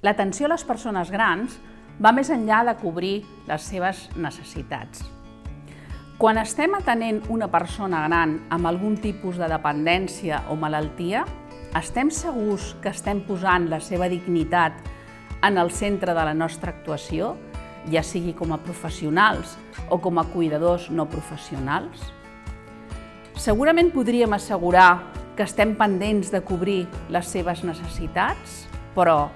L'atenció a les persones grans va més enllà de cobrir les seves necessitats. Quan estem atenent una persona gran amb algun tipus de dependència o malaltia, estem segurs que estem posant la seva dignitat en el centre de la nostra actuació, ja sigui com a professionals o com a cuidadors no professionals? Segurament podríem assegurar que estem pendents de cobrir les seves necessitats, però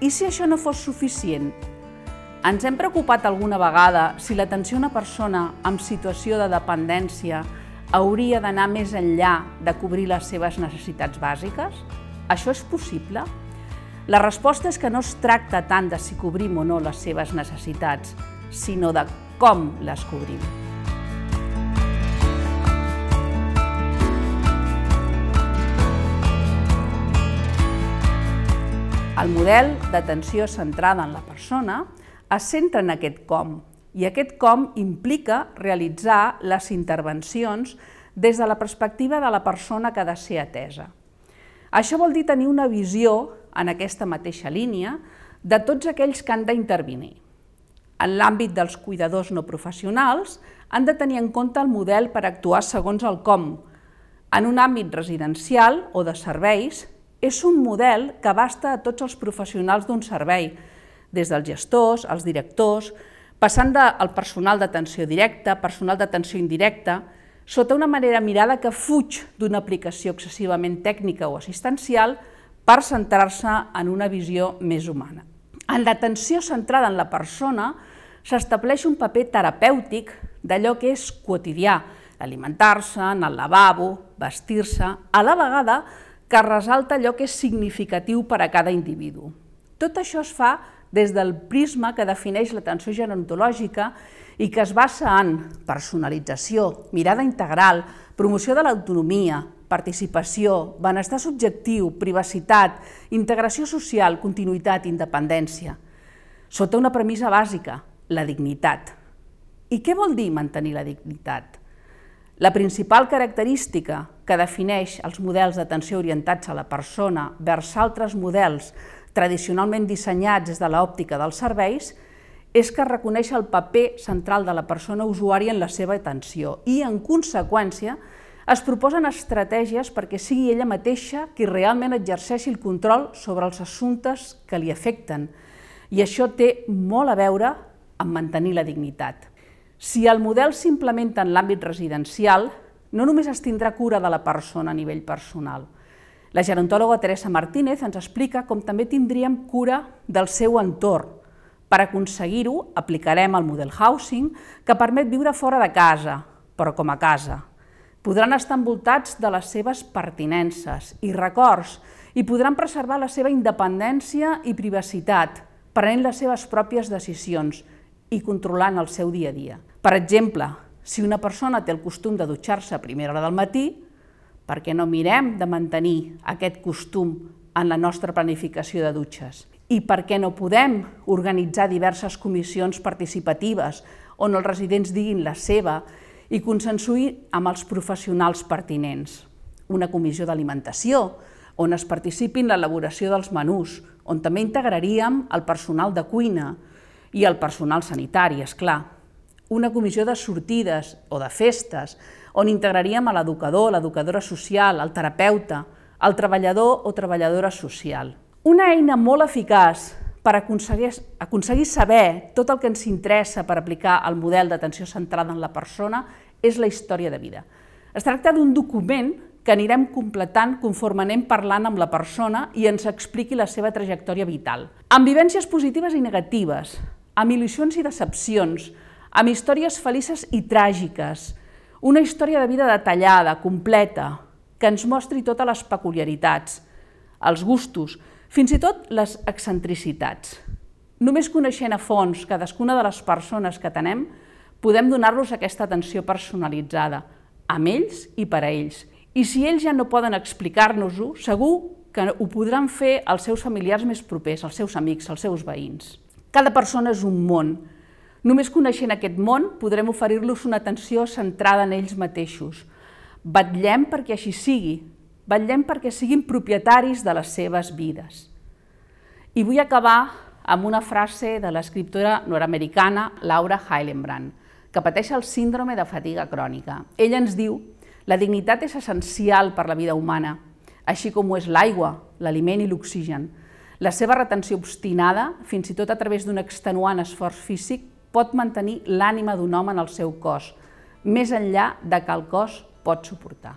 i si això no fos suficient? Ens hem preocupat alguna vegada si l'atenció a una persona amb situació de dependència hauria d'anar més enllà de cobrir les seves necessitats bàsiques? Això és possible? La resposta és que no es tracta tant de si cobrim o no les seves necessitats, sinó de com les cobrim. Model d'atenció centrada en la persona es centra en aquest com, i aquest com implica realitzar les intervencions des de la perspectiva de la persona que ha de ser atesa. Això vol dir tenir una visió, en aquesta mateixa línia, de tots aquells que han d'intervenir. En l'àmbit dels cuidadors no professionals, han de tenir en compte el model per actuar segons el com. En un àmbit residencial o de serveis, és un model que abasta a tots els professionals d'un servei, des dels gestors, els directors, passant del personal d'atenció directa, personal d'atenció indirecta, sota una manera mirada que fuig d'una aplicació excessivament tècnica o assistencial per centrar-se en una visió més humana. En l'atenció centrada en la persona s'estableix un paper terapèutic d'allò que és quotidià, alimentar-se, anar al lavabo, vestir-se, a la vegada que ressalta allò que és significatiu per a cada individu. Tot això es fa des del prisma que defineix l'atenció gerontològica i que es basa en personalització, mirada integral, promoció de l'autonomia, participació, benestar subjectiu, privacitat, integració social, continuïtat, independència, sota una premissa bàsica, la dignitat. I què vol dir mantenir la dignitat? La principal característica que defineix els models d'atenció orientats a la persona vers altres models tradicionalment dissenyats des de l'òptica dels serveis és que reconeix el paper central de la persona usuària en la seva atenció i, en conseqüència, es proposen estratègies perquè sigui ella mateixa qui realment exerceixi el control sobre els assumptes que li afecten. I això té molt a veure amb mantenir la dignitat. Si el model s'implementa en l'àmbit residencial, no només es tindrà cura de la persona a nivell personal. La gerontòloga Teresa Martínez ens explica com també tindríem cura del seu entorn. Per aconseguir-ho, aplicarem el model housing, que permet viure fora de casa, però com a casa. Podran estar envoltats de les seves pertinences i records i podran preservar la seva independència i privacitat, prenent les seves pròpies decisions i controlant el seu dia a dia. Per exemple, si una persona té el costum de dutxar-se a primera hora del matí, per què no mirem de mantenir aquest costum en la nostra planificació de dutxes? I per què no podem organitzar diverses comissions participatives on els residents diguin la seva i consensuir amb els professionals pertinents? Una comissió d'alimentació, on es participi en l'elaboració dels menús, on també integraríem el personal de cuina i el personal sanitari, és clar una comissió de sortides o de festes, on integraríem a l'educador, l'educadora social, el terapeuta, el treballador o treballadora social. Una eina molt eficaç per aconseguir, aconseguir saber tot el que ens interessa per aplicar el model d'atenció centrada en la persona és la història de vida. Es tracta d'un document que anirem completant conforme anem parlant amb la persona i ens expliqui la seva trajectòria vital. Amb vivències positives i negatives, amb il·lusions i decepcions, amb històries felices i tràgiques, una història de vida detallada, completa, que ens mostri totes les peculiaritats, els gustos, fins i tot les excentricitats. Només coneixent a fons cadascuna de les persones que tenem, podem donar-los aquesta atenció personalitzada, amb ells i per a ells. I si ells ja no poden explicar-nos-ho, segur que ho podran fer els seus familiars més propers, els seus amics, els seus veïns. Cada persona és un món, Només coneixent aquest món podrem oferir-los una atenció centrada en ells mateixos. Batllem perquè així sigui, batllem perquè siguin propietaris de les seves vides. I vull acabar amb una frase de l'escriptora nord-americana Laura Heilenbrand, que pateix el síndrome de fatiga crònica. Ella ens diu la dignitat és essencial per la vida humana, així com ho és l'aigua, l'aliment i l'oxigen. La seva retenció obstinada, fins i tot a través d'un extenuant esforç físic, pot mantenir l'ànima d'un home en el seu cos, més enllà de que el cos pot suportar.